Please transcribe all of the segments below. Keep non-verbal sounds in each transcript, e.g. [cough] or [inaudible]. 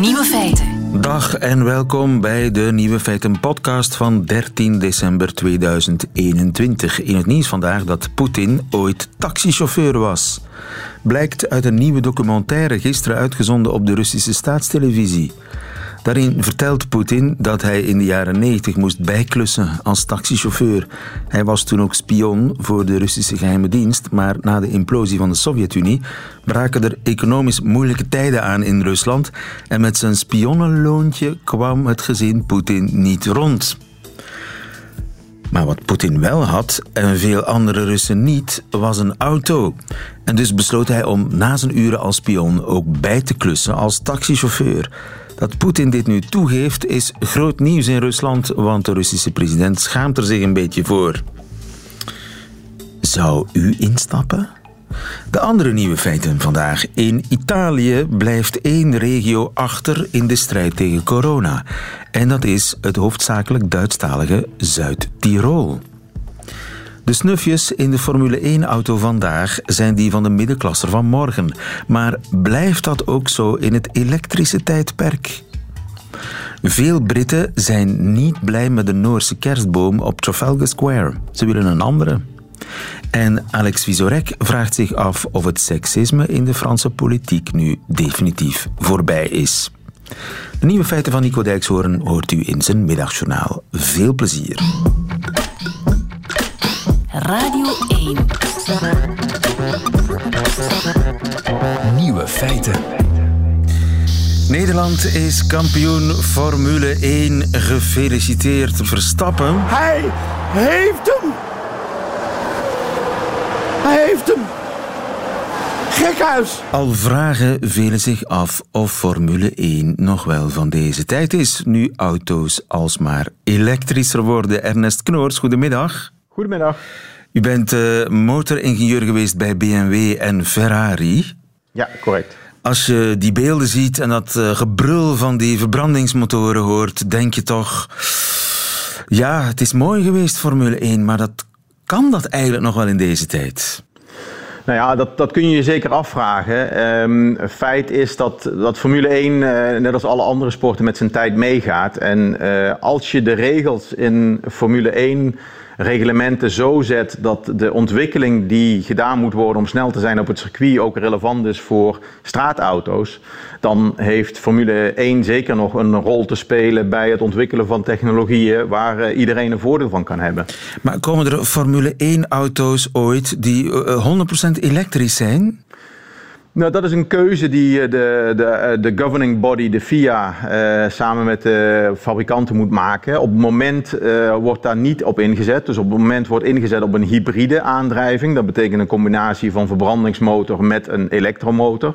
Nieuwe feiten. Dag en welkom bij de Nieuwe Feiten podcast van 13 december 2021. In het nieuws vandaag dat Poetin ooit taxichauffeur was. Blijkt uit een nieuwe documentaire gisteren uitgezonden op de Russische staatstelevisie. Daarin vertelt Poetin dat hij in de jaren 90 moest bijklussen als taxichauffeur. Hij was toen ook spion voor de Russische geheime dienst, maar na de implosie van de Sovjet-Unie braken er economisch moeilijke tijden aan in Rusland en met zijn spionnenloontje kwam het gezin Poetin niet rond. Maar wat Poetin wel had, en veel andere Russen niet, was een auto. En dus besloot hij om na zijn uren als spion ook bij te klussen als taxichauffeur. Dat Poetin dit nu toegeeft is groot nieuws in Rusland, want de Russische president schaamt er zich een beetje voor. Zou u instappen? De andere nieuwe feiten vandaag. In Italië blijft één regio achter in de strijd tegen corona. En dat is het hoofdzakelijk Duitsstalige Zuid-Tirol. De snufjes in de Formule 1-auto vandaag zijn die van de middenklasser van morgen. Maar blijft dat ook zo in het elektrische tijdperk? Veel Britten zijn niet blij met de Noorse kerstboom op Trafalgar Square. Ze willen een andere. En Alex Visorek vraagt zich af of het seksisme in de Franse politiek nu definitief voorbij is. De nieuwe feiten van Nico Dijkshoorn hoort u in zijn middagjournaal. Veel plezier. Radio 1. Nieuwe feiten. Nederland is kampioen Formule 1. Gefeliciteerd Verstappen. Hij heeft hem! Hij heeft hem! Gekhuis! Al vragen velen zich af of Formule 1 nog wel van deze tijd is, nu auto's alsmaar elektrischer worden. Ernest Knoors, goedemiddag. Goedemiddag. U bent uh, motoringenieur geweest bij BMW en Ferrari. Ja, correct. Als je die beelden ziet en dat uh, gebrul van die verbrandingsmotoren hoort, denk je toch... Ja, het is mooi geweest, Formule 1, maar dat, kan dat eigenlijk nog wel in deze tijd? Nou ja, dat, dat kun je je zeker afvragen. Um, feit is dat, dat Formule 1, uh, net als alle andere sporten, met zijn tijd meegaat. En uh, als je de regels in Formule 1 reglementen zo zet dat de ontwikkeling die gedaan moet worden om snel te zijn op het circuit ook relevant is voor straatauto's, dan heeft Formule 1 zeker nog een rol te spelen bij het ontwikkelen van technologieën waar uh, iedereen een voordeel van kan hebben. Maar komen er Formule 1 auto's ooit die uh, 100% elektrisch zijn? Nou, dat is een keuze die de, de, de governing body, de FIA, uh, samen met de fabrikanten moet maken. Op het moment wordt daar niet op ingezet. Dus op het moment wordt ingezet op een hybride aandrijving. Dat betekent een combinatie van verbrandingsmotor met een elektromotor.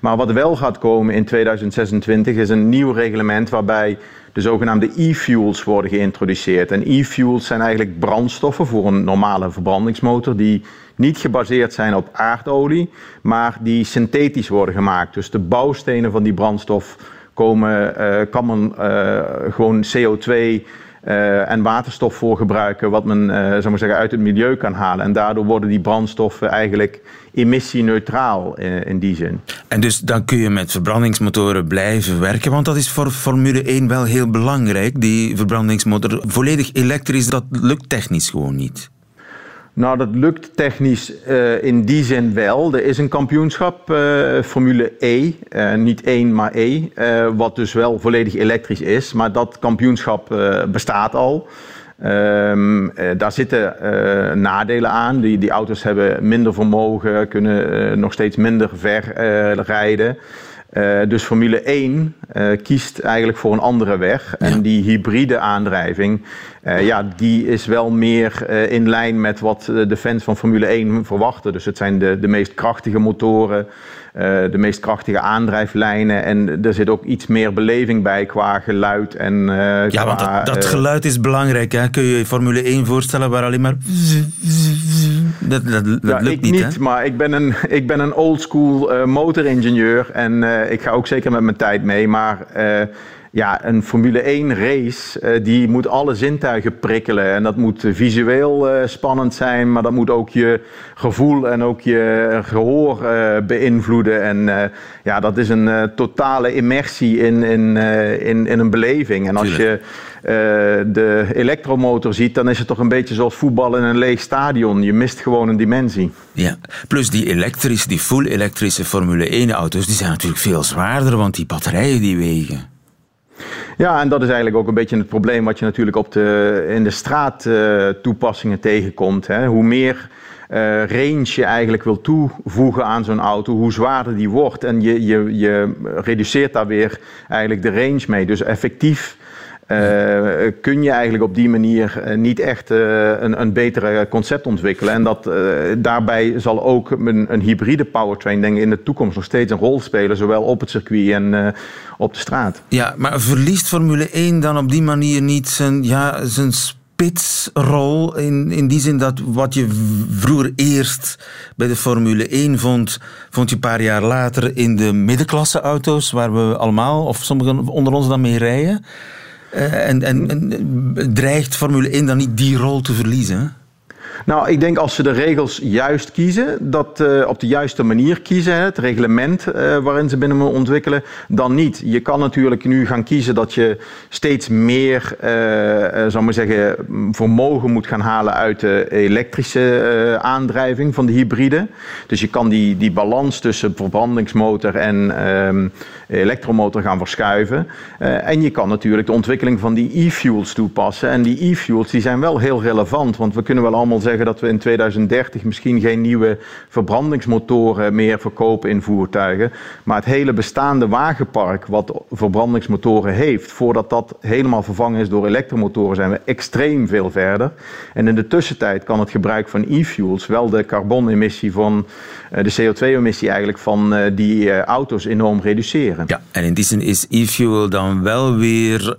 Maar wat wel gaat komen in 2026 is een nieuw reglement waarbij de zogenaamde e-fuels worden geïntroduceerd. En e-fuels zijn eigenlijk brandstoffen voor een normale verbrandingsmotor die niet gebaseerd zijn op aardolie, maar die synthetisch worden gemaakt. Dus de bouwstenen van die brandstof komen, uh, kan men uh, gewoon CO2 uh, en waterstof voor gebruiken, wat men zou maar zeggen, uit het milieu kan halen. En daardoor worden die brandstoffen eigenlijk emissieneutraal in die zin. En dus dan kun je met verbrandingsmotoren blijven werken, want dat is voor Formule 1 wel heel belangrijk. Die verbrandingsmotor volledig elektrisch, dat lukt technisch gewoon niet. Nou, dat lukt technisch uh, in die zin wel. Er is een kampioenschap, uh, Formule E, uh, niet 1 maar E, wat dus wel volledig elektrisch is. Maar dat kampioenschap bestaat al. Um, daar zitten nadelen aan. Die, die auto's hebben minder vermogen, kunnen nog steeds minder ver rijden. Uh, dus Formule 1 uh, kiest eigenlijk voor een andere weg. Ja. En die hybride aandrijving, uh, ja, die is wel meer in lijn met wat de fans van Formule 1 verwachten. Dus het zijn de, de meest krachtige motoren, de meest krachtige aandrijflijnen. En er zit ook iets meer beleving bij qua geluid. En, ja, qua, want dat, dat geluid is belangrijk. Hè? Kun je je Formule 1 voorstellen waar alleen maar... Dat, dat, dat ja, lukt ik niet, niet hè? maar ik ben een, ik ben een oldschool motoringenieur. En ik ga ook zeker met mijn tijd mee. Maar uh, ja, een Formule 1 race, uh, die moet alle zintuigen prikkelen. En dat moet visueel uh, spannend zijn, maar dat moet ook je gevoel en ook je gehoor uh, beïnvloeden. En ja, dat is een totale immersie in, in, in, in een beleving. En als je de elektromotor ziet, dan is het toch een beetje zoals voetbal in een leeg stadion. Je mist gewoon een dimensie. Ja, plus die elektrische, die full elektrische Formule 1 auto's, die zijn natuurlijk veel zwaarder, want die batterijen die wegen. Ja, en dat is eigenlijk ook een beetje het probleem wat je natuurlijk op de, in de straat uh, toepassingen tegenkomt. Hè. Hoe meer uh, range je eigenlijk wil toevoegen aan zo'n auto, hoe zwaarder die wordt. En je, je, je reduceert daar weer eigenlijk de range mee. Dus effectief uh, kun je eigenlijk op die manier uh, niet echt uh, een, een betere concept ontwikkelen. En dat, daarbij zal ook een, een, hybride powertrain denk ik, in de toekomst nog steeds een rol spelen, zowel op het circuit en op de straat. Ja, maar verliest Formule 1 dan op die manier niet zijn, ja, zijn spitsrol? In, in die zin dat wat je vroeger eerst bij de Formule 1 vond, vond je een paar jaar later in de middenklasse auto's, waar we allemaal, of sommigen onder ons dan mee rijden. Uh, en, en, en, dreigt Formule 1 dan niet die rol te verliezen? Nou, ik denk als ze de regels juist kiezen, dat uh, op de juiste manier kiezen, het reglement uh, waarin ze binnen moeten ontwikkelen, dan niet. Je kan natuurlijk nu gaan kiezen dat je steeds meer, uh, zal maar zeggen, vermogen moet gaan halen uit de elektrische aandrijving van de hybride. Dus je kan die, die balans tussen verbrandingsmotor en ehm, elektromotor gaan verschuiven. en je kan natuurlijk de ontwikkeling van die e-fuels toepassen. En die e-fuels die zijn wel heel relevant, want we kunnen wel allemaal zeggen zeggen dat we in 2030 misschien geen nieuwe verbrandingsmotoren meer verkopen in voertuigen. Maar het hele bestaande wagenpark wat verbrandingsmotoren heeft, voordat dat helemaal vervangen is door elektromotoren, zijn we extreem veel verder. En in de tussentijd kan het gebruik van e-fuels wel de carbonemissie van eh, de CO2-emissie eigenlijk van eh, die eh, auto's enorm reduceren. Ja, en in die zin is e-fuel dan wel weer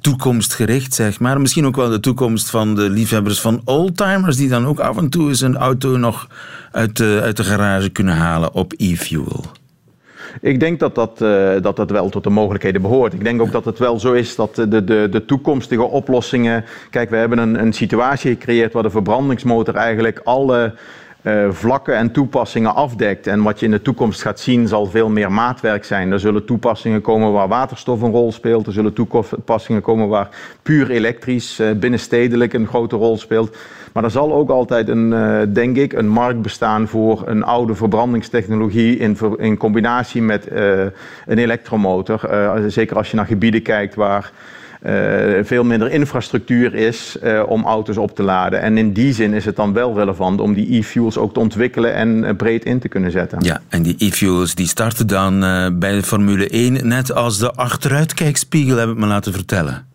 toekomstgericht, zeg maar. Misschien ook wel de toekomst van de liefhebbers van oldtimer die dan ook af en toe eens een auto nog uit de, uit de garage kunnen halen op e-fuel? Ik denk dat dat, uh, dat dat wel tot de mogelijkheden behoort. Ik denk ook dat het wel zo is dat de, de, de toekomstige oplossingen. Kijk, we hebben een, een situatie gecreëerd waar de verbrandingsmotor eigenlijk alle uh, vlakken en toepassingen afdekt. En wat je in de toekomst gaat zien zal veel meer maatwerk zijn. Er zullen toepassingen komen waar waterstof een rol speelt. Er zullen toepassingen komen waar puur elektrisch, uh, binnenstedelijk een grote rol speelt. Maar er zal ook altijd een, uh, denk ik, een markt bestaan voor een oude verbrandingstechnologie in, in combinatie met een elektromotor. zeker als je naar gebieden kijkt waar veel minder infrastructuur is uh, om auto's op te laden. En in die zin is het dan wel relevant om die e-fuels ook te ontwikkelen en uh, breed in te kunnen zetten. Ja, en die e-fuels die starten dan bij de Formule 1 net als de achteruitkijkspiegel, heb ik me laten vertellen.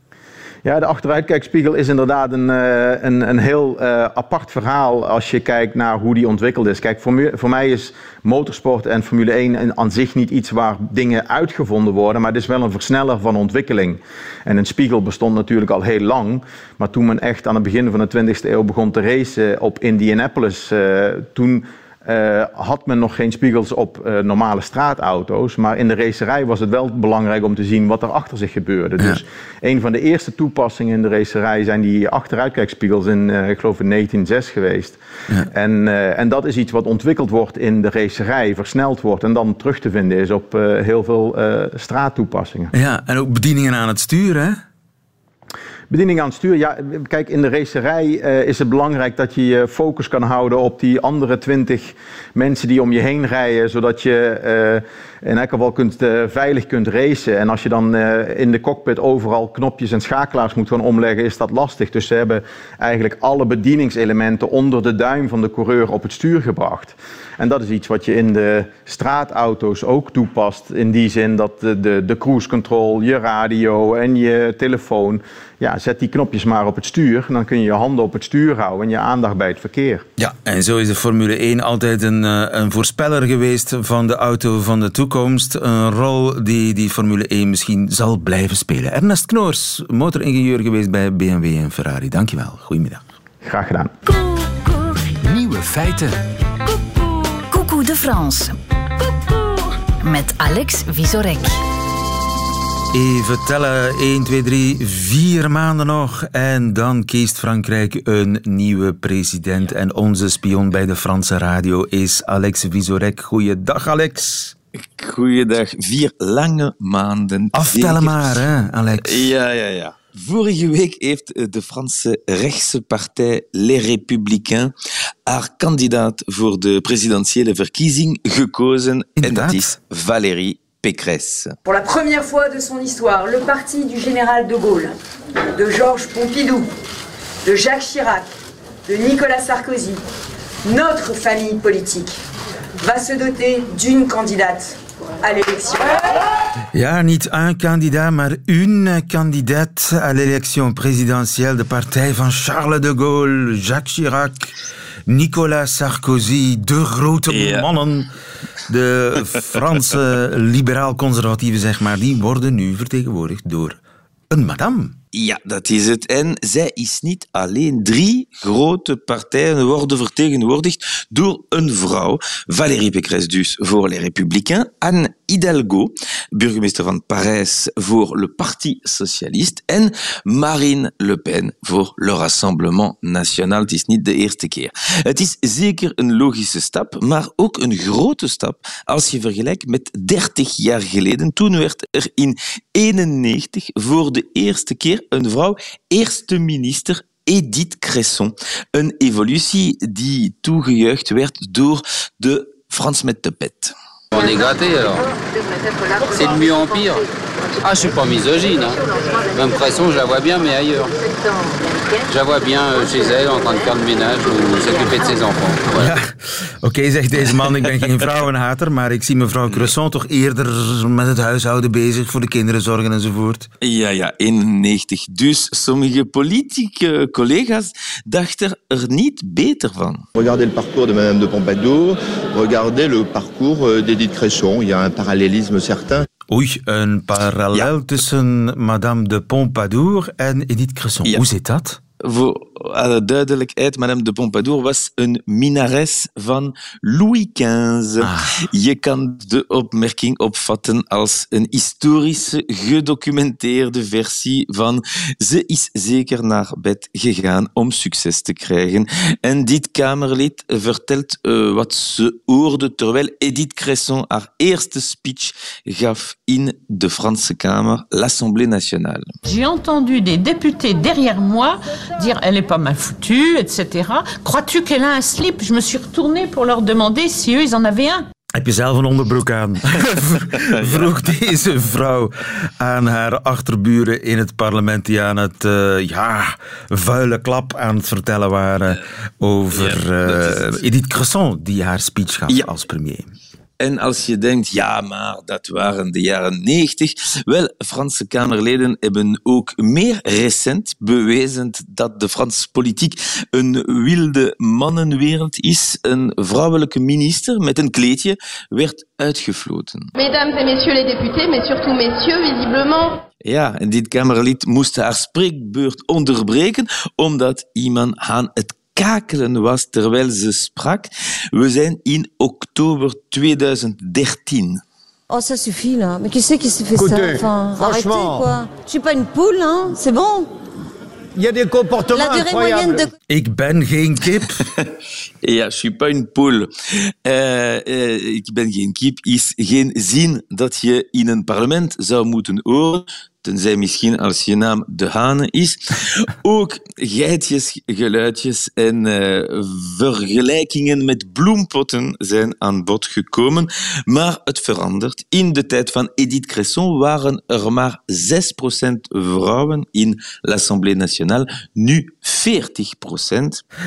Ja, de achteruitkijkspiegel is inderdaad een, een, een heel uh, apart verhaal als je kijkt naar hoe die ontwikkeld is. Kijk, voor, mij is motorsport en Formule 1 aan zich niet iets waar dingen uitgevonden worden, maar het is wel een versneller van ontwikkeling. En een spiegel bestond natuurlijk al heel lang, maar toen men echt aan het begin van de 20e eeuw begon te racen op Indianapolis, uh, toen uh, had men nog geen spiegels op uh, normale straatauto's. Maar in de racerij was het wel belangrijk om te zien wat er achter zich gebeurde. Ja. Dus een van de eerste toepassingen in de racerij zijn die achteruitkijkspiegels in, uh, ik geloof in 1906 geweest. Ja. En, en dat is iets wat ontwikkeld wordt in de racerij, versneld wordt en dan terug te vinden is op heel veel straattoepassingen. Ja, en ook bedieningen aan het sturen, hè? Bediening aan het stuur. Ja, kijk, in de racerij uh, is het belangrijk dat je je focus kan houden op die andere twintig mensen die om je heen rijden, zodat je uh, in elk geval kunt, uh, veilig kunt racen. En als je dan in de cockpit overal knopjes en schakelaars moet gaan omleggen, is dat lastig. Dus ze hebben eigenlijk alle bedieningselementen onder de duim van de coureur op het stuur gebracht. En dat is iets wat je in de straatauto's ook toepast. In die zin dat de, de cruise control, je radio en je telefoon. Ja, zet die knopjes maar op het stuur. En dan kun je je handen op het stuur houden en je aandacht bij het verkeer. Ja, en zo is de Formule 1 altijd een, eh, een voorspeller geweest van de auto van de toekomst. Een rol die die Formule 1 misschien zal blijven spelen. Ernest Knoors, motoringenieur geweest bij BMW en Ferrari. Dankjewel. Goedemiddag. Graag gedaan. Nieuwe feiten. de France. Met Alex Visorek. Even tellen. 1, 2, 3, 4 maanden nog. En dan kiest Frankrijk een nieuwe president. En onze spion bij de Franse radio is Alex Visorek. Goeiedag, Alex. Goeiedag. Vier lange maanden. Aftellen maar, hè, Alex. Ja, ja, ja. Vorige week heeft de Franse rechtse partij Les Républicains haar kandidaat voor de presidentiële verkiezing gekozen. En dat is Valérie Pécresse. Pour la première fois de son histoire, le parti du général de Gaulle, de Georges Pompidou, de Jacques Chirac, de Nicolas Sarkozy, notre famille politique, va se doter d'une candidate à l'élection. Ja, niet een kandidaat, maar une kandidaat à l'élection présidentielle. De partij van Charles de Gaulle, Jacques Chirac, Nicolas Sarkozy. De grote Ja. mannen. De Franse [laughs] liberaal-conservatieven, zeg maar, die worden nu vertegenwoordigd door een madame. Ja, dat is het. En zij is niet alleen. Drie grote partijen worden vertegenwoordigd door een vrouw. Valérie Pécresse dus voor Les Républicains. Anne Hidalgo, burgemeester van Parijs voor Le Parti Socialiste. En Marine Le Pen voor Le Rassemblement National. Het is niet de eerste keer. Het is zeker een logische stap, maar ook een grote stap als je vergelijkt met 30 jaar geleden. Toen werd er in 91 voor de eerste keer een vrouw eerste minister Edith Cresson. Een evolutie die toegejuicht werd door de Frans met de pet. On est gâté alors. C'est de mieux en pire. Ah, je suis pas misogyne. Hein. Même pression, je la vois bien, mais ailleurs. Je la vois bien euh, chez elle en train de faire le ménage ou s'occuper de ses enfants. Voilà. Ja, [laughs] oké, zegt deze man, ik ben geen vrouwenhater, maar ik zie mevrouw Cresson toch eerder met het huishouden bezig, voor de kinderen zorgen enzovoort. Ja, ja, 91. Dus sommige politieke collega's dachten er niet beter van. Regardez le parcours de Madame de Pompadour, regardez le parcours euh, d'Edith Cresson. Il y a un parallélisme certain. Oei, een parallel tussen Madame de Pompadour en Edith Cresson. Ja. Hoe zit dat? Voor alle duidelijkheid, Madame de Pompadour was een minnares van Louis XV. Je kan de opmerking opvatten als een historische, gedocumenteerde versie van ze is zeker naar bed gegaan om succes te krijgen. En dit Kamerlid vertelt eh, wat ze hoorde terwijl Edith Cresson haar eerste speech gaf in de Franse Kamer, l'Assemblée nationale. J'ai entendu des députés derrière moi dire elle est pas mal foutue, etc. Crois-tu qu'elle a un slip Je me suis retournée pour leur demander si eux ils en avaient un. Heb je zelf een onderbroek aan? [laughs] Vroeg deze vrouw aan haar achterburen in het parlement die aan het eh, ja, vuile klap aan het vertellen waren over eh, het. Edith Cresson die haar speech gaf Ja. als premier. En als je denkt, ja, maar dat waren de jaren 90. Wel, Franse Kamerleden hebben ook meer recent bewezen dat de Franse politiek een wilde mannenwereld is. Een vrouwelijke minister met een kleedje werd uitgefloten. Mesdames et messieurs les députés, mais surtout messieurs, visiblement, Ja, en dit Kamerlid moest haar spreekbeurt onderbreken omdat iemand aan het kakelen was terwijl ze sprak. We zijn in oktober 2013. Oh, ça suffit là. Mais qui c'est qui s'est fait Écoutez, ça Enfin, arrêtez franchement. quoi. Je suis pas une poule, hein. C'est bon. Il y a des comportements La durée moyenne de Ik ben geen kip. [laughs] Ja, je suis pas une poule. Eh, eh, ik ben geen kip, is geen zin dat je in een parlement zou moeten horen, tenzij misschien als je naam De Hane is. Ook geitjes, geluidjes en eh, vergelijkingen met bloempotten zijn aan bod gekomen, maar het verandert. In de tijd van Edith Cresson waren er maar 6% vrouwen in l'Assemblée nationale, nu 40%.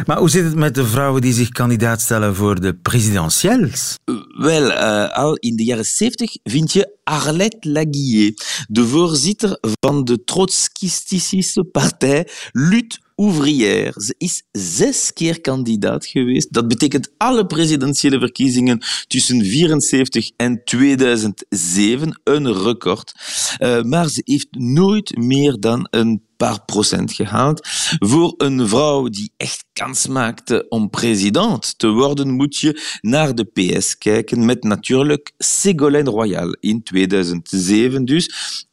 Maar hoe zit het met de vrouwen die zich kandidaat stellen voor de presidentiëls? Wel, eh, al in de jaren 70 vind je Arlette Laguillet, de voorzitter van de trotskistische partij Lutte Ouvrière. Ze is zes keer kandidaat geweest. Dat betekent alle presidentiële verkiezingen tussen 74 en 2007, een record. Eh, maar ze heeft nooit meer dan een paar procent gehaald. Voor een vrouw die echt kans maakte om president te worden, moet je naar de PS kijken met natuurlijk Ségolène Royal in 2007 dus.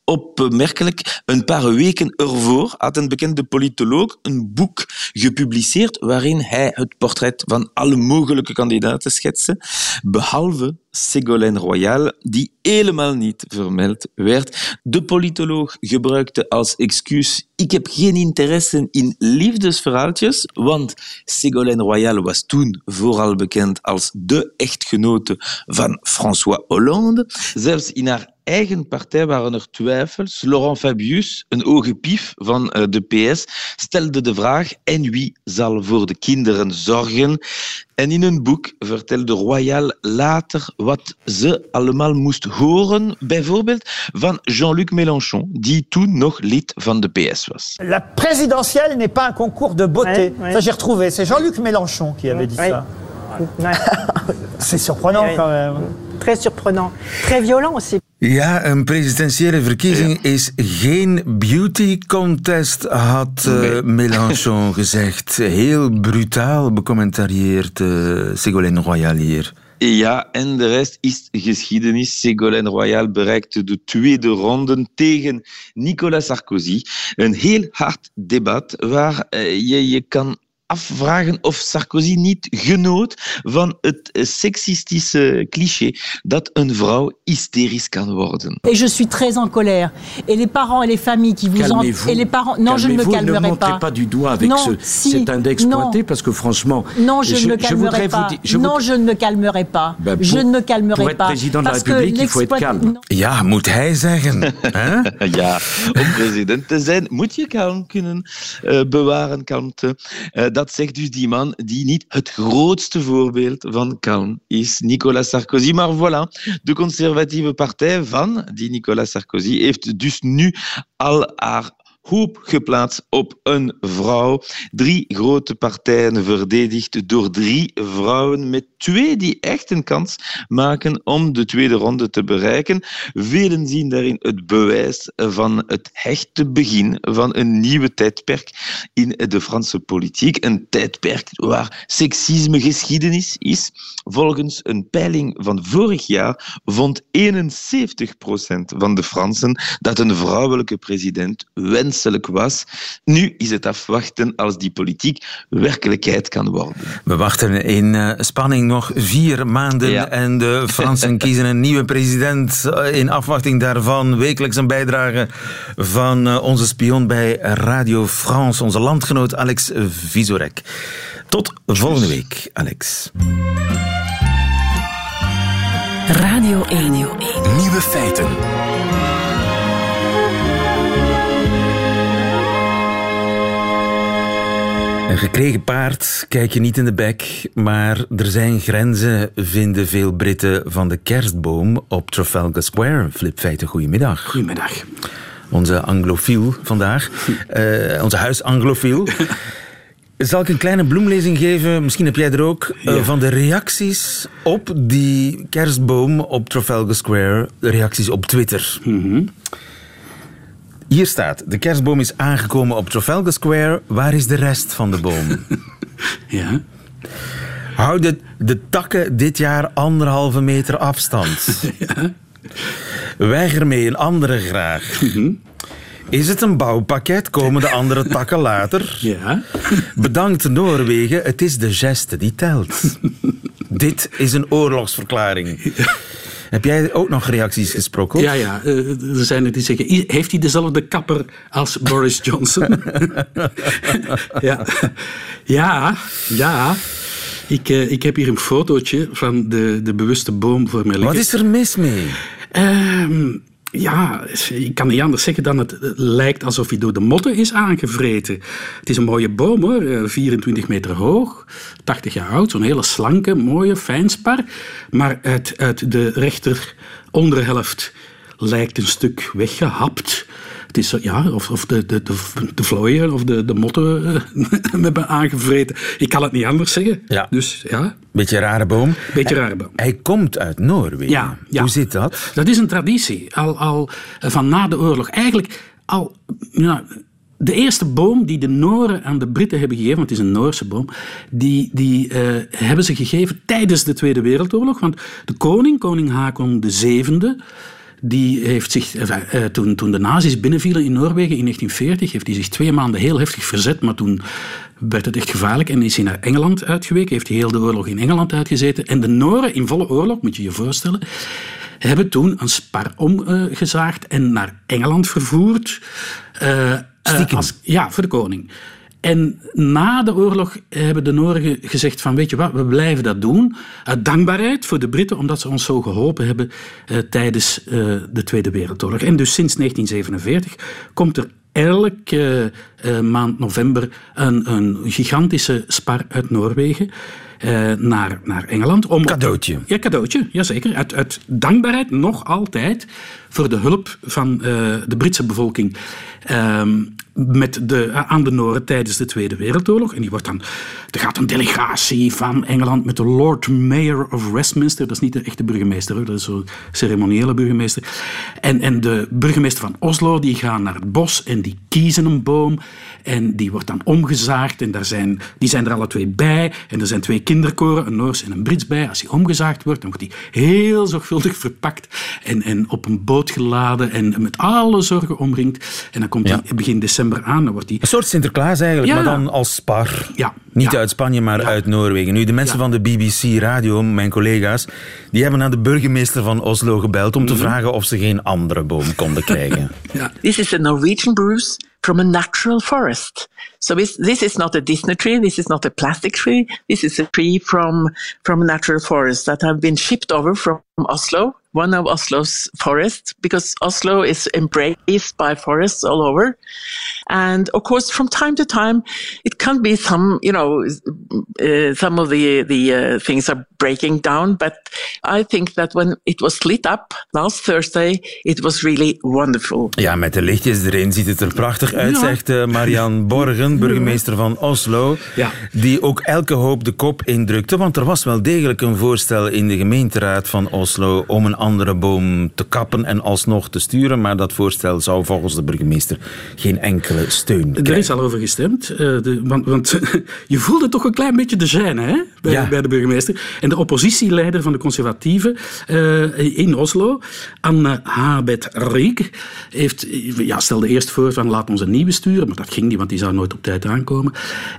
Opmerkelijk. Een paar weken ervoor had een bekende politoloog een boek gepubliceerd waarin hij het portret van alle mogelijke kandidaten schetste, behalve Ségolène Royal, die helemaal niet vermeld werd. De politoloog gebruikte als excuus ik heb geen interesse in liefdesverhaaltjes, want Ségolène Royal was toen vooral bekend als de echtgenote van François Hollande. Zelfs in haar eigen partij waren er twijfels. Laurent Fabius, een ogenpief van eh, de PS, stelde de vraag en wie zal voor de kinderen zorgen? En in een boek vertelde Royal later wat ze allemaal moest horen, bijvoorbeeld van Jean-Luc Mélenchon, die toen nog lid van de PS was. La présidentielle n'est pas un concours de beauté. Ouais, ouais. Ça, j'ai retrouvé. C'est Jean-Luc Mélenchon qui avait dit Ouais. ça. Ouais. [laughs] C'est surprenant Ouais. quand même. Très surprenant. Très violent aussi. Ja, een presidentiële verkiezing is geen beauty contest, had eh, [laughs] Mélenchon gezegd. Heel brutaal becommentarieerd eh Ségolène Royal hier. Ja, en de rest is geschiedenis. Ségolène Royal bereikte de tweede ronde tegen Nicolas Sarkozy. Een heel hard debat waar eh, je je kan afvragen of Sarkozy niet genoot van het eh, seksistische cliché dat een vrouw hysterisch kan worden. Et je suis très en colère. Et les parents et les familles qui vous en... Calmez-vous. Et les parents... Non, je ne me calmerai Ne montrez pas. pas du doigt avec Non, ce, si, cet index non. pointé parce que franchement. Non, je, ne me calmerai voudrais pas. Vous dire, je non, je ne me calmerai pas. Ben, je pour- ne me calmerai pour être pas. président de la République, il faut être calme. Non. Ja, moet hij zeggen. [laughs] hè? Ja, om president te zijn moet je kalm kunnen eh, bewaren, kalmte. Eh, dat zegt dus die man die niet het grootste voorbeeld van kalm is, Nicolas Sarkozy. Maar voilà, de conservatieve partij van die Nicolas Sarkozy heeft dus nu al haar hoop geplaatst op een vrouw. Drie grote partijen verdedigd door drie vrouwen, met twee die echt een kans maken om de tweede ronde te bereiken. Velen zien daarin het bewijs van het hechte begin van een nieuwe tijdperk in de Franse politiek. Een tijdperk waar seksisme geschiedenis is. Volgens een peiling van vorig jaar vond 71% van de Fransen dat een vrouwelijke president wenselijk was. Nu is het afwachten als die politiek werkelijkheid kan worden. We wachten in eh, spanning nog vier maanden Ja. en de Fransen [laughs] kiezen een nieuwe president. Eh, In afwachting daarvan wekelijks een bijdrage van eh, onze spion bij Radio France, onze landgenoot Alex Visorek. Tot volgende week, Alex. Radio 1. Nieuwe feiten. Een gekregen paard kijk je niet in de bek, maar er zijn grenzen, vinden veel Britten van de kerstboom op Trafalgar Square. Flip Feiten, goedemiddag. Goedemiddag. Onze anglofiel vandaag, [laughs] eh, onze huisanglofiel. Zal ik een kleine bloemlezing geven, misschien heb jij er ook, eh, van de reacties op die kerstboom op Trafalgar Square, de reacties op Twitter. Hier staat, de kerstboom is aangekomen op Trafalgar Square, waar is de rest van de boom? [laughs] Ja. Houden de takken dit jaar anderhalve meter afstand? [laughs] Weiger mee een andere graag. Is het een bouwpakket? Komen de andere [laughs] takken later? Ja. Bedankt Noorwegen, het is de geste die telt. Dit is een oorlogsverklaring. Heb jij ook nog reacties gesproken? Ja, ja. eh, er zijn er die zeggen, "I- heeft hij dezelfde kapper als Boris Johnson? [laughs] ja. ja, ja. Ik, eh, ik heb hier een fotootje van de, de bewuste boom voor mij liggen. Wat is er mis mee? Ehm, ja, ik kan niet anders zeggen dan het eh, lijkt alsof hij door de motten is aangevreten. Het is een mooie boom hoor, eh, 24 meter hoog, 80 jaar oud, zo'n hele slanke, mooie, fijnspar. Maar uit, uit de rechter onderhelft lijkt een stuk weggehapt. Het is zo, ja, of, of de, de, de, de vlooien of de, de motten hem [laughs] hebben aangevreten. Ik kan het niet anders zeggen. Ja. Dus ja, Beetje een rare boom. beetje rare boom. Hij komt uit Noorwegen. Ja, ja. Hoe zit dat? Dat is een traditie, al, al eh, van na de oorlog. Eigenlijk al... Ja, de eerste boom die de Noren aan de Britten hebben gegeven, want het is een Noorse boom, die, die eh, hebben ze gegeven tijdens de Tweede Wereldoorlog. Want de koning, koning Haakon VII, die heeft zich, enfin, eh, toen, toen de nazi's binnenvielen in Noorwegen in 1940, heeft hij zich twee maanden heel heftig verzet, maar toen werd het echt gevaarlijk en is hij naar Engeland uitgeweken, heeft hij heel de oorlog in Engeland uitgezeten. En de Noren in volle oorlog, moet je je voorstellen, hebben toen een spar omgezaagd en naar Engeland vervoerd. eh, eh, als, ja, voor de koning. En na de oorlog hebben de Noren gezegd van weet je wat, we blijven dat doen. Uit dankbaarheid voor de Britten, omdat ze ons zo geholpen hebben eh, tijdens eh, de Tweede Wereldoorlog. En dus sinds 1947 komt er elke eh, maand november een, een gigantische spar uit Noorwegen. naar, naar Engeland. Om Cadeautje. ja, cadeautje, jazeker. Uit, uit dankbaarheid nog altijd voor de hulp van eh, de Britse bevolking ehm, met de, aan de Noren tijdens de Tweede Wereldoorlog. En die wordt dan, er gaat een delegatie van Engeland met de Lord Mayor of Westminster. Dat is niet de echte burgemeester, dat is zo'n ceremoniële burgemeester. En, en de burgemeester van Oslo, die gaan naar het bos en die kiezen een boom. En die wordt dan omgezaagd en daar zijn, die zijn er alle twee bij. En er zijn twee kinderkoren, een Noors en een Brits bij. Als die omgezaagd wordt, dan wordt die heel zorgvuldig verpakt en, en op een boot geladen en met alle zorgen omringd. En dan komt Ja. die begin december aan. Dan wordt die... Een soort Sinterklaas eigenlijk, Ja. maar dan als spar. Ja. Niet uit Spanje, maar uit Noorwegen. Nu, de mensen van de BBC Radio, mijn collega's, die hebben naar de burgemeester van Oslo gebeld om te Mhm. vragen of ze geen andere boom konden krijgen. [laughs] This is a Norwegian Bruce from a natural forest. So this, this is not a Disney tree, this is not a plastic tree, this is a tree from, from a natural forest that have been shipped over from Oslo, one of Oslo's forests, because Oslo is embraced by forests all over. And of course, from time to time, it can be some, you know, uh, some of the, the uh, things are breaking down, but I think that when it was lit up last Thursday, it was really wonderful. Ja, met de lichtjes erin ziet het er prachtig uit, Ja. zegt eh, Marian Borgen, burgemeester van Oslo. Ja. Die ook elke hoop de kop indrukte. Want er was wel degelijk een voorstel in de gemeenteraad van Oslo om een andere boom te kappen en alsnog te sturen. Maar dat voorstel zou volgens de burgemeester geen enkele steun Er krijgen. is al over gestemd, eh, de, want, want [laughs] je voelde toch een klein beetje de gêne hè, bij, Ja. bij de burgemeester. En de oppositieleider van de conservatieven eh, in Oslo, Anne Habet Riek, heeft, ja, stelde eerst voor van laat ons een nieuwe sturen, maar dat ging niet, want die zou nooit op tijd aankomen.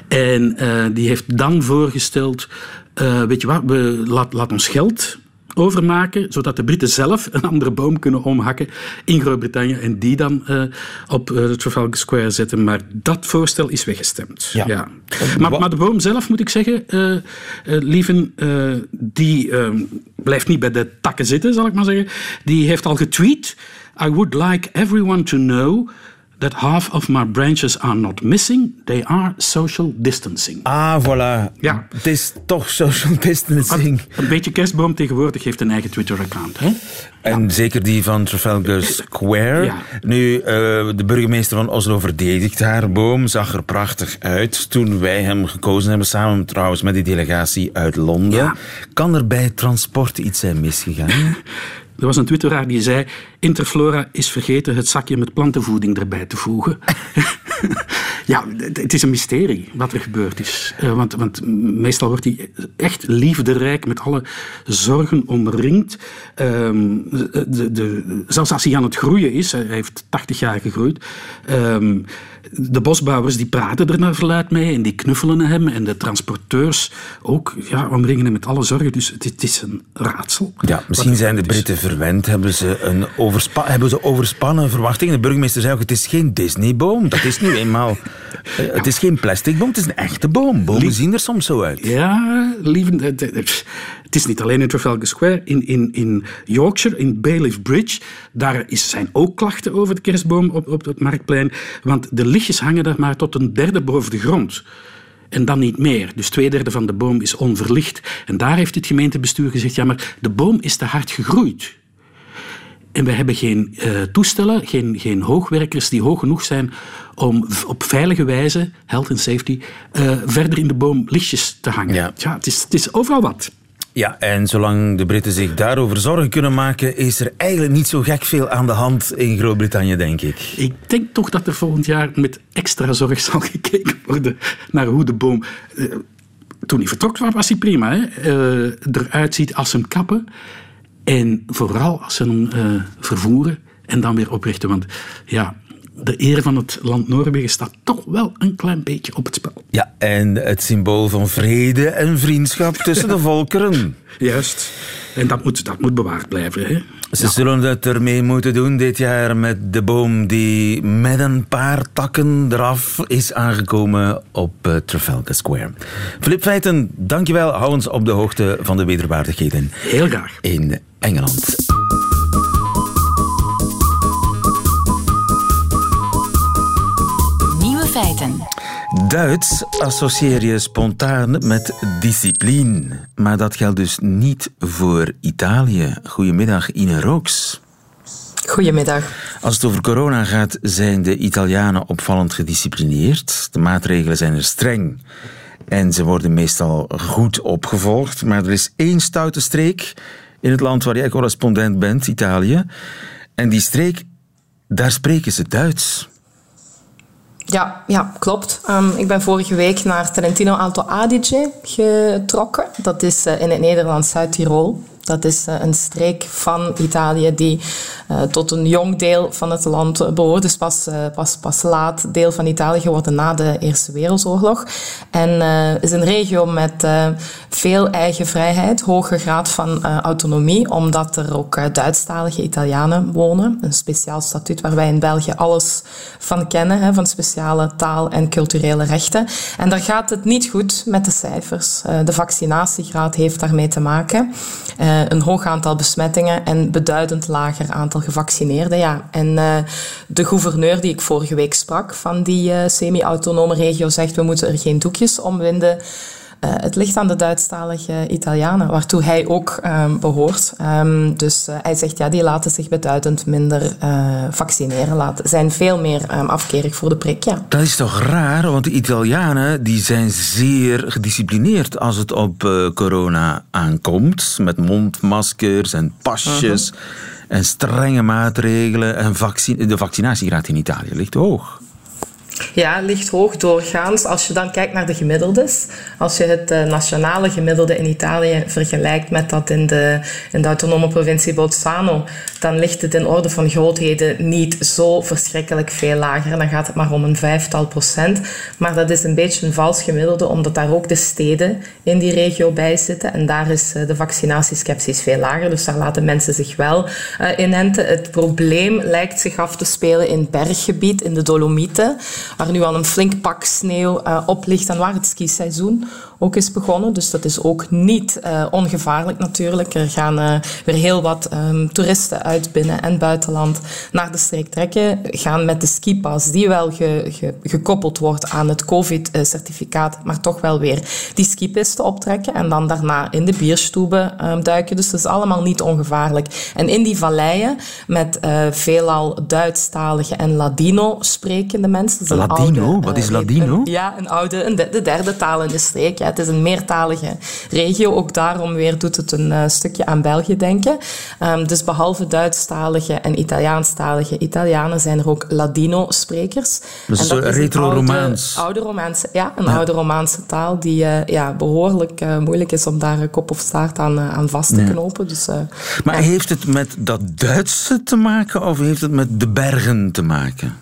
En eh, die heeft dan voorgesteld, eh, weet je wat, we, laat, laat ons geld overmaken, zodat de Britten zelf een andere boom kunnen omhakken in Groot-Brittannië en die dan eh, op eh, Trafalgar Square zetten. Maar dat voorstel is weggestemd. Ja. Maar, maar de boom zelf, moet ik zeggen, eh, lieven, die eh, blijft niet bij de takken zitten, zal ik maar zeggen. Die heeft al getweet, I would like everyone to know that half of my branches are not missing, they are social distancing. Ah, voilà. Ja. Het is toch social distancing. Een beetje kerstboom tegenwoordig heeft een eigen Twitter-account. hè? En zeker die van Trafalgar Square. Ja. Nu, eh, de burgemeester van Oslo verdedigt haar boom. Zag er prachtig uit toen wij hem gekozen hebben. Samen trouwens met die delegatie uit Londen. Kan er bij het transport iets zijn misgegaan? [laughs] Er was een twitteraar die zei... Interflora is vergeten het zakje met plantenvoeding erbij te voegen. [laughs] ja, het is een mysterie wat er gebeurd is. Eh, want, want meestal wordt hij echt liefderijk met alle zorgen omringd. Ehm, de, de, zelfs als hij aan het groeien is, hij heeft 80 jaar gegroeid... ehm, de bosbouwers die praten er naar verluid mee en die knuffelen hem. En de transporteurs ook ja, omringen hem met alle zorgen. Dus het, het is een raadsel. Ja, misschien zijn de Britten verwend. Hebben ze, een overspa hebben ze overspannen verwachtingen? De burgemeester zei ook, het is geen Disneyboom. Dat is nu eenmaal... [laughs] eh, het is geen plastic boom, het is een echte boom. Bomen zien er soms zo uit. Ja, lieve, het, het- het is niet alleen in Trafalgar Square. In, in, in Yorkshire, in Bailiff Bridge, daar is, zijn ook klachten over de kerstboom op, op het marktplein. Want de lichtjes hangen daar maar tot een derde boven de grond. En dan niet meer. Dus twee derde van de boom is onverlicht. En daar heeft het gemeentebestuur gezegd, ja, maar de boom is te hard gegroeid. En we hebben geen eh, toestellen, geen, geen hoogwerkers die hoog genoeg zijn om op veilige wijze, health and safety, eh, verder in de boom lichtjes te hangen. Ja. het, is, het is overal wat. Ja, en zolang de Britten zich daarover zorgen kunnen maken, is er eigenlijk niet zo gek veel aan de hand in Groot-Brittannië, denk ik. Ik denk toch dat er volgend jaar met extra zorg [laughs] zal gekeken worden naar hoe de boom... eh, toen hij vertrok was hij prima, hè? eh, eruit ziet als hem kappen. En vooral als ze hem eh, vervoeren en dan weer oprichten. Want ja, de eer van het land Noorwegen staat toch wel een klein beetje op het spel. Ja, en het symbool van vrede en vriendschap tussen de [laughs] volkeren. Juist. En dat moet, dat moet bewaard blijven. Hè? Ze zullen het ermee moeten doen dit jaar met de boom die met een paar takken eraf is aangekomen op eh, Trafalgar Square. Flip Feiten, dankjewel. Hou ons op de hoogte van de wederwaardigheden. Heel graag. In Engeland. Duits associeer je spontaan met discipline. Maar dat geldt dus niet voor Italië. Goedemiddag, Ine Rooks. Goedemiddag. Als het over corona gaat, zijn de Italianen opvallend gedisciplineerd. De maatregelen zijn er streng. En ze worden meestal goed opgevolgd. Maar er is één stoute streek in het land waar jij correspondent bent, Italië. En die streek, daar spreken ze Duits. Ja, ja klopt. Um, ik ben vorige week naar Trentino Alto Adige getrokken. Dat is uh, in het Nederlands Zuid-Tirol. Dat is uh, een streek van Italië die uh, tot een jong deel van het land behoort. Dus pas, pas, pas laat deel van Italië geworden na de Eerste Wereldoorlog. En is een regio met veel eigen vrijheid, hoge graad van autonomie, omdat er ook Duitsstalige Italianen wonen. Een speciaal statuut waar wij in België alles van kennen, hè, van speciale taal- en culturele rechten. En daar gaat het niet goed met de cijfers. de vaccinatiegraad heeft daarmee te maken. Uh, een hoog aantal besmettingen en beduidend lager aantal gevaccineerden. Ja. En uh, de gouverneur die ik vorige week sprak van die uh, semi-autonome regio zegt we moeten er geen doekjes omwinden. Uh, het ligt aan de Duitsstalige Italianen, waartoe hij ook um, behoort. Um, dus uh, hij zegt, ja, die laten zich beduidend minder uh, vaccineren, laten, zijn veel meer um, afkerig voor de prik. Ja. Dat is toch raar, want de Italianen die zijn zeer gedisciplineerd als het op corona aankomt. Met mondmaskers en pasjes -huh. en strenge maatregelen. En vaccin de vaccinatiegraad in Italië ligt hoog. Ja, ligt hoog doorgaans. Als je dan kijkt naar de gemiddeldes, als je het uh, nationale gemiddelde in Italië vergelijkt met dat in de, in de autonome provincie Bolzano, dan ligt het in orde van grootheden niet zo verschrikkelijk veel lager. Dan gaat het maar om een vijftal procent. Maar dat is een beetje een vals gemiddelde, omdat daar ook de steden in die regio bij zitten. En daar is uh, de vaccinatieskepsis veel lager. Dus daar laten mensen zich wel uh, inenten. Het probleem lijkt zich af te spelen in het berggebied, in de Dolomieten waar nu al een flink pak sneeuw uh, op ligt en waar het skiseizoen ook is begonnen. Dus dat is ook niet uh, ongevaarlijk natuurlijk. Er gaan uh, weer heel wat um, toeristen uit binnen- en buitenland naar de streek trekken. Gaan met de skipas, die wel ge, ge, gekoppeld wordt aan het COVID-certificaat, maar toch wel weer die skipisten optrekken. En dan daarna in de bierstoeben um, duiken. Dus dat is allemaal niet ongevaarlijk. En in die valleien met uh, veelal Duitsstalige en Ladino sprekende mensen. Ladino? Oude, Wat is Ladino? Een, ja, een oude, een de, de derde taal in de streek. Ja, het is een meertalige regio. Ook daarom weer doet het een uh, stukje aan België denken. Um, dus behalve Duitsstalige en Italiaanstalige Italianen zijn er ook Ladino-sprekers. Dus dat retro-Romaans. Oude, oude Romaanse, ja, een ja. oude Romaanse taal die uh, ja, behoorlijk uh, moeilijk is om daar kop of staart aan, aan vast te ja. knopen. Dus, maar ja. heeft het met dat Duitse te maken of heeft het met de bergen te maken?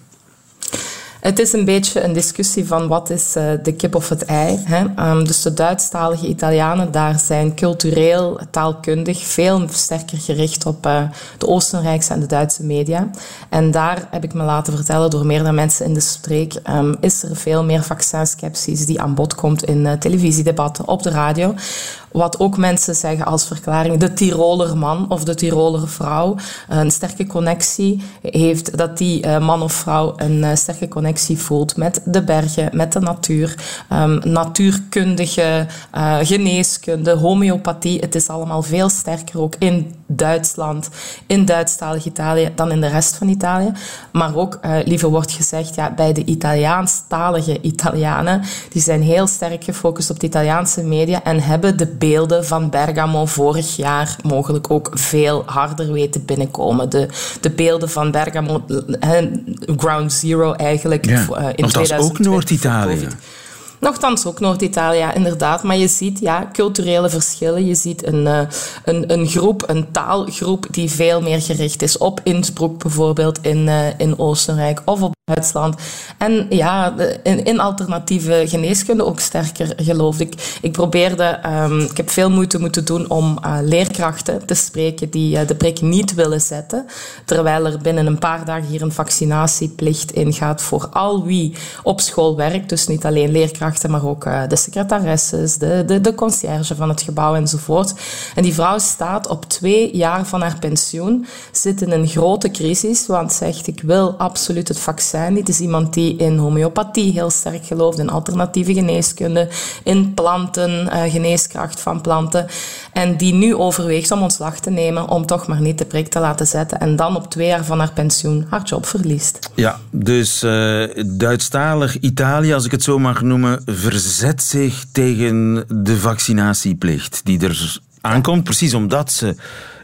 Het is een beetje een discussie van wat is uh, de kip of het ei. Hè? Um, dus de Duitsstalige Italianen daar zijn cultureel, taalkundig veel sterker gericht op uh, de Oostenrijkse en de Duitse media. En daar heb ik me laten vertellen door meerdere mensen in de streek, um, is er veel meer vaccinskepsis die aan bod komt in uh, televisiedebatten, op de radio. Wat ook mensen zeggen als verklaring, de Tiroler man of de Tiroler vrouw een sterke connectie heeft, dat die man of vrouw een sterke connectie voelt met de bergen, met de natuur, um, natuurkundige, uh, geneeskunde, homeopathie. Het is allemaal veel sterker ook in Duitsland, in Duitsstalig Italië dan in de rest van Italië. Maar ook, liever wordt gezegd, ja, bij de Italiaanstalige Italianen, die zijn heel sterk gefocust op de Italiaanse media en hebben de beelden van Bergamo vorig jaar mogelijk ook veel harder weten binnenkomen. De, de beelden van Bergamo, Ground Zero eigenlijk, ja. in Want dat is ook Noord-Italië. Nochtans ook Noord-Italië, ja, inderdaad. Maar je ziet ja, culturele verschillen. Je ziet een, uh, een, een groep, een taalgroep die veel meer gericht is op Innsbruck bijvoorbeeld in, uh, in Oostenrijk of op Duitsland. En ja, in, alternatieve geneeskunde ook sterker, geloof ik. Ik probeerde, um, ik heb veel moeite moeten doen om uh, leerkrachten te spreken die uh, de prik niet willen zetten. Terwijl er binnen een paar dagen hier een vaccinatieplicht ingaat voor al wie op school werkt. Dus niet alleen leerkrachten, maar ook uh, de secretaresses, de, de, de conciërge van het gebouw enzovoort. En die vrouw staat op twee jaar van haar pensioen, zit in een grote crisis, want zegt ik wil absoluut het vaccin Het is iemand die in homeopathie heel sterk gelooft, in alternatieve geneeskunde, in planten, uh, geneeskracht van planten. En die nu overweegt om ontslag te nemen om toch maar niet de prik te laten zetten. En dan op twee jaar van haar pensioen haar job verliest. Ja, dus uh, Duitsstalig Italië, als ik het zo mag noemen, verzet zich tegen de vaccinatieplicht die er aankomt. Precies omdat ze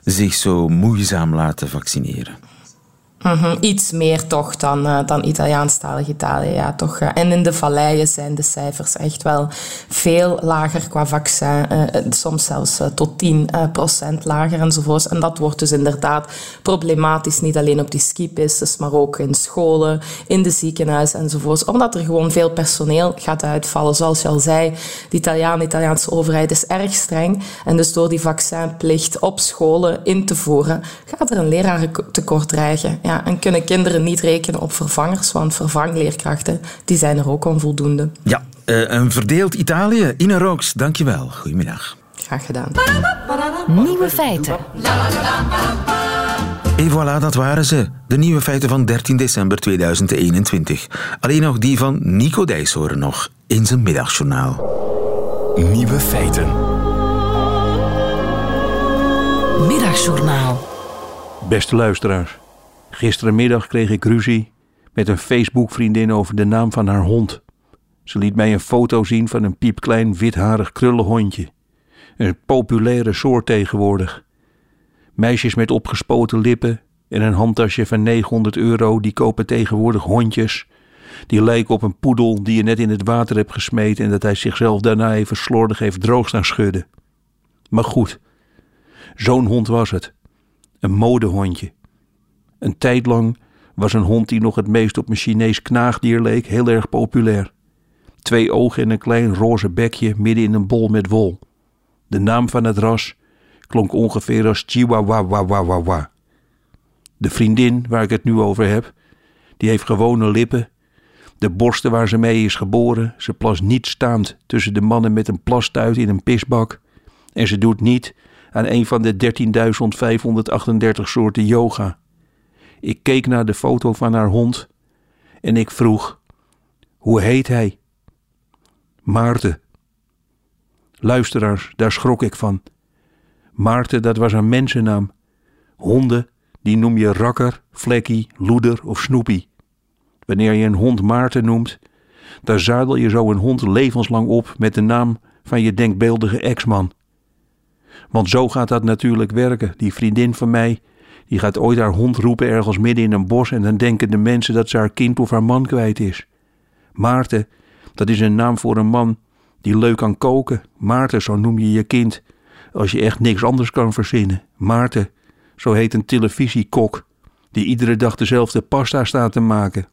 zich zo moeizaam laten vaccineren. -hmm. Iets meer toch dan, uh, dan Italiaanstalig Italië. Toch, uh, en in de valleien zijn de cijfers echt wel veel lager qua vaccin. Uh, soms zelfs tot 10 procent lager enzovoorts. En dat wordt dus inderdaad problematisch. Niet alleen op die skipistes, maar ook in scholen, in de ziekenhuizen enzovoorts. Omdat er gewoon veel personeel gaat uitvallen. Zoals je al zei, de Italiaan, de Italiaanse overheid is erg streng. En dus door die vaccinplicht op scholen in te voeren, gaat er een lerarentekort dreigen. Ja, ja, en kunnen kinderen niet rekenen op vervangers, want vervangleerkrachten die zijn er ook onvoldoende. Ja, uh, een verdeeld Italië. Ina Rooks, dankjewel. Goedemiddag. Graag gedaan. Nieuwe feiten. En voilà, dat waren ze. De nieuwe feiten van 13 december 2021. Alleen nog die van Nico Dijs horen nog in zijn middagjournaal. Nieuwe feiten. Middagjournaal. Beste luisteraars. Gisterenmiddag kreeg ik ruzie met een Facebook-vriendin over de naam van haar hond. Ze liet mij een foto zien van een piepklein witharig krullenhondje. Een populaire soort tegenwoordig. Meisjes met opgespoten lippen en een handtasje van 900 euro die kopen tegenwoordig hondjes. Die lijken op een poedel die je net in het water hebt gesmeten en dat hij zichzelf daarna even slordig heeft droog staan schudden. Maar goed, zo'n hond was het. Een modehondje. Een tijd lang was een hond die nog het meest op een Chinees knaagdier leek heel erg populair. Twee ogen en een klein roze bekje midden in een bol met wol. De naam van het ras klonk ongeveer als Chihuahua. De vriendin waar ik het nu over heb, die heeft gewone lippen. De borsten waar ze mee is geboren, ze plast niet staand tussen de mannen met een plastuit in een pisbak. En ze doet niet aan een van de 13.538 soorten yoga. Ik keek naar de foto van haar hond en ik vroeg: Hoe heet hij? Maarten. Luisteraars, daar schrok ik van. Maarten, dat was een mensennaam. Honden, die noem je rakker, vlekkie, loeder of snoepie. Wanneer je een hond Maarten noemt, dan zadel je zo een hond levenslang op met de naam van je denkbeeldige ex-man. Want zo gaat dat natuurlijk werken. Die vriendin van mij, die gaat ooit haar hond roepen ergens midden in een bos en dan denken de mensen dat ze haar kind of haar man kwijt is. Maarten, dat is een naam voor een man die leuk kan koken. Maarten, zo noem je je kind. Als je echt niks anders kan verzinnen. Maarten, zo heet een televisiekok. Die iedere dag dezelfde pasta staat te maken.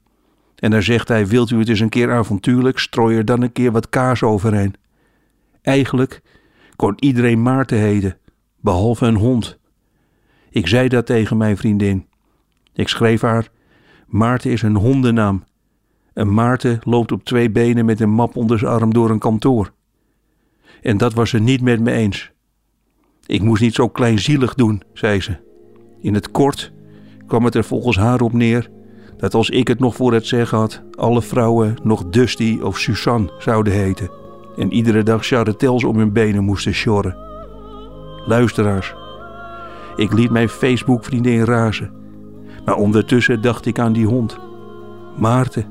En dan zegt hij: Wilt u het eens een keer avontuurlijk? Strooi er dan een keer wat kaas overheen. Eigenlijk kon iedereen Maarten heten, behalve een hond. Ik zei dat tegen mijn vriendin. Ik schreef haar: Maarten is een hondennaam. En Maarten loopt op twee benen met een map onder zijn arm door een kantoor. En dat was ze niet met me eens. Ik moest niet zo kleinzielig doen, zei ze. In het kort kwam het er volgens haar op neer dat als ik het nog voor het zeggen had, alle vrouwen nog Dusty of Suzanne zouden heten. En iedere dag charretels om hun benen moesten sjorren. Luisteraars, ik liet mijn Facebook-vriendin razen. Maar ondertussen dacht ik aan die hond. Maarten.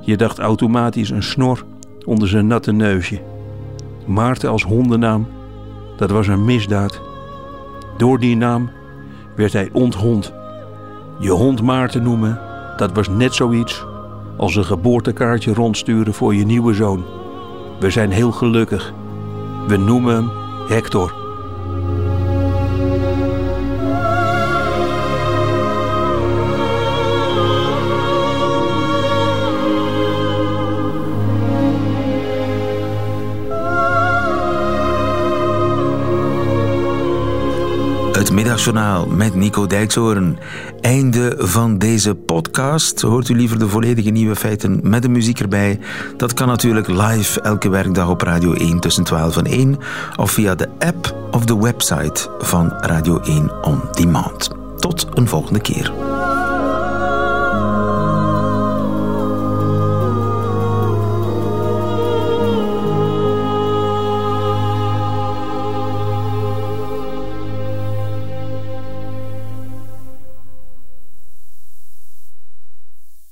Je dacht automatisch een snor onder zijn natte neusje. Maarten als hondennaam, dat was een misdaad. Door die naam werd hij onthond. Je hond Maarten noemen, dat was net zoiets als een geboortekaartje rondsturen voor je nieuwe zoon. We zijn heel gelukkig. We noemen hem Hector. Middagjournaal met Nico Dijkshoorn. Einde van deze podcast. Hoort u liever de volledige nieuwe feiten met de muziek erbij? Dat kan natuurlijk live elke werkdag op Radio 1 tussen 12 en 1 of via de app of de website van Radio 1 On Demand. Tot een volgende keer.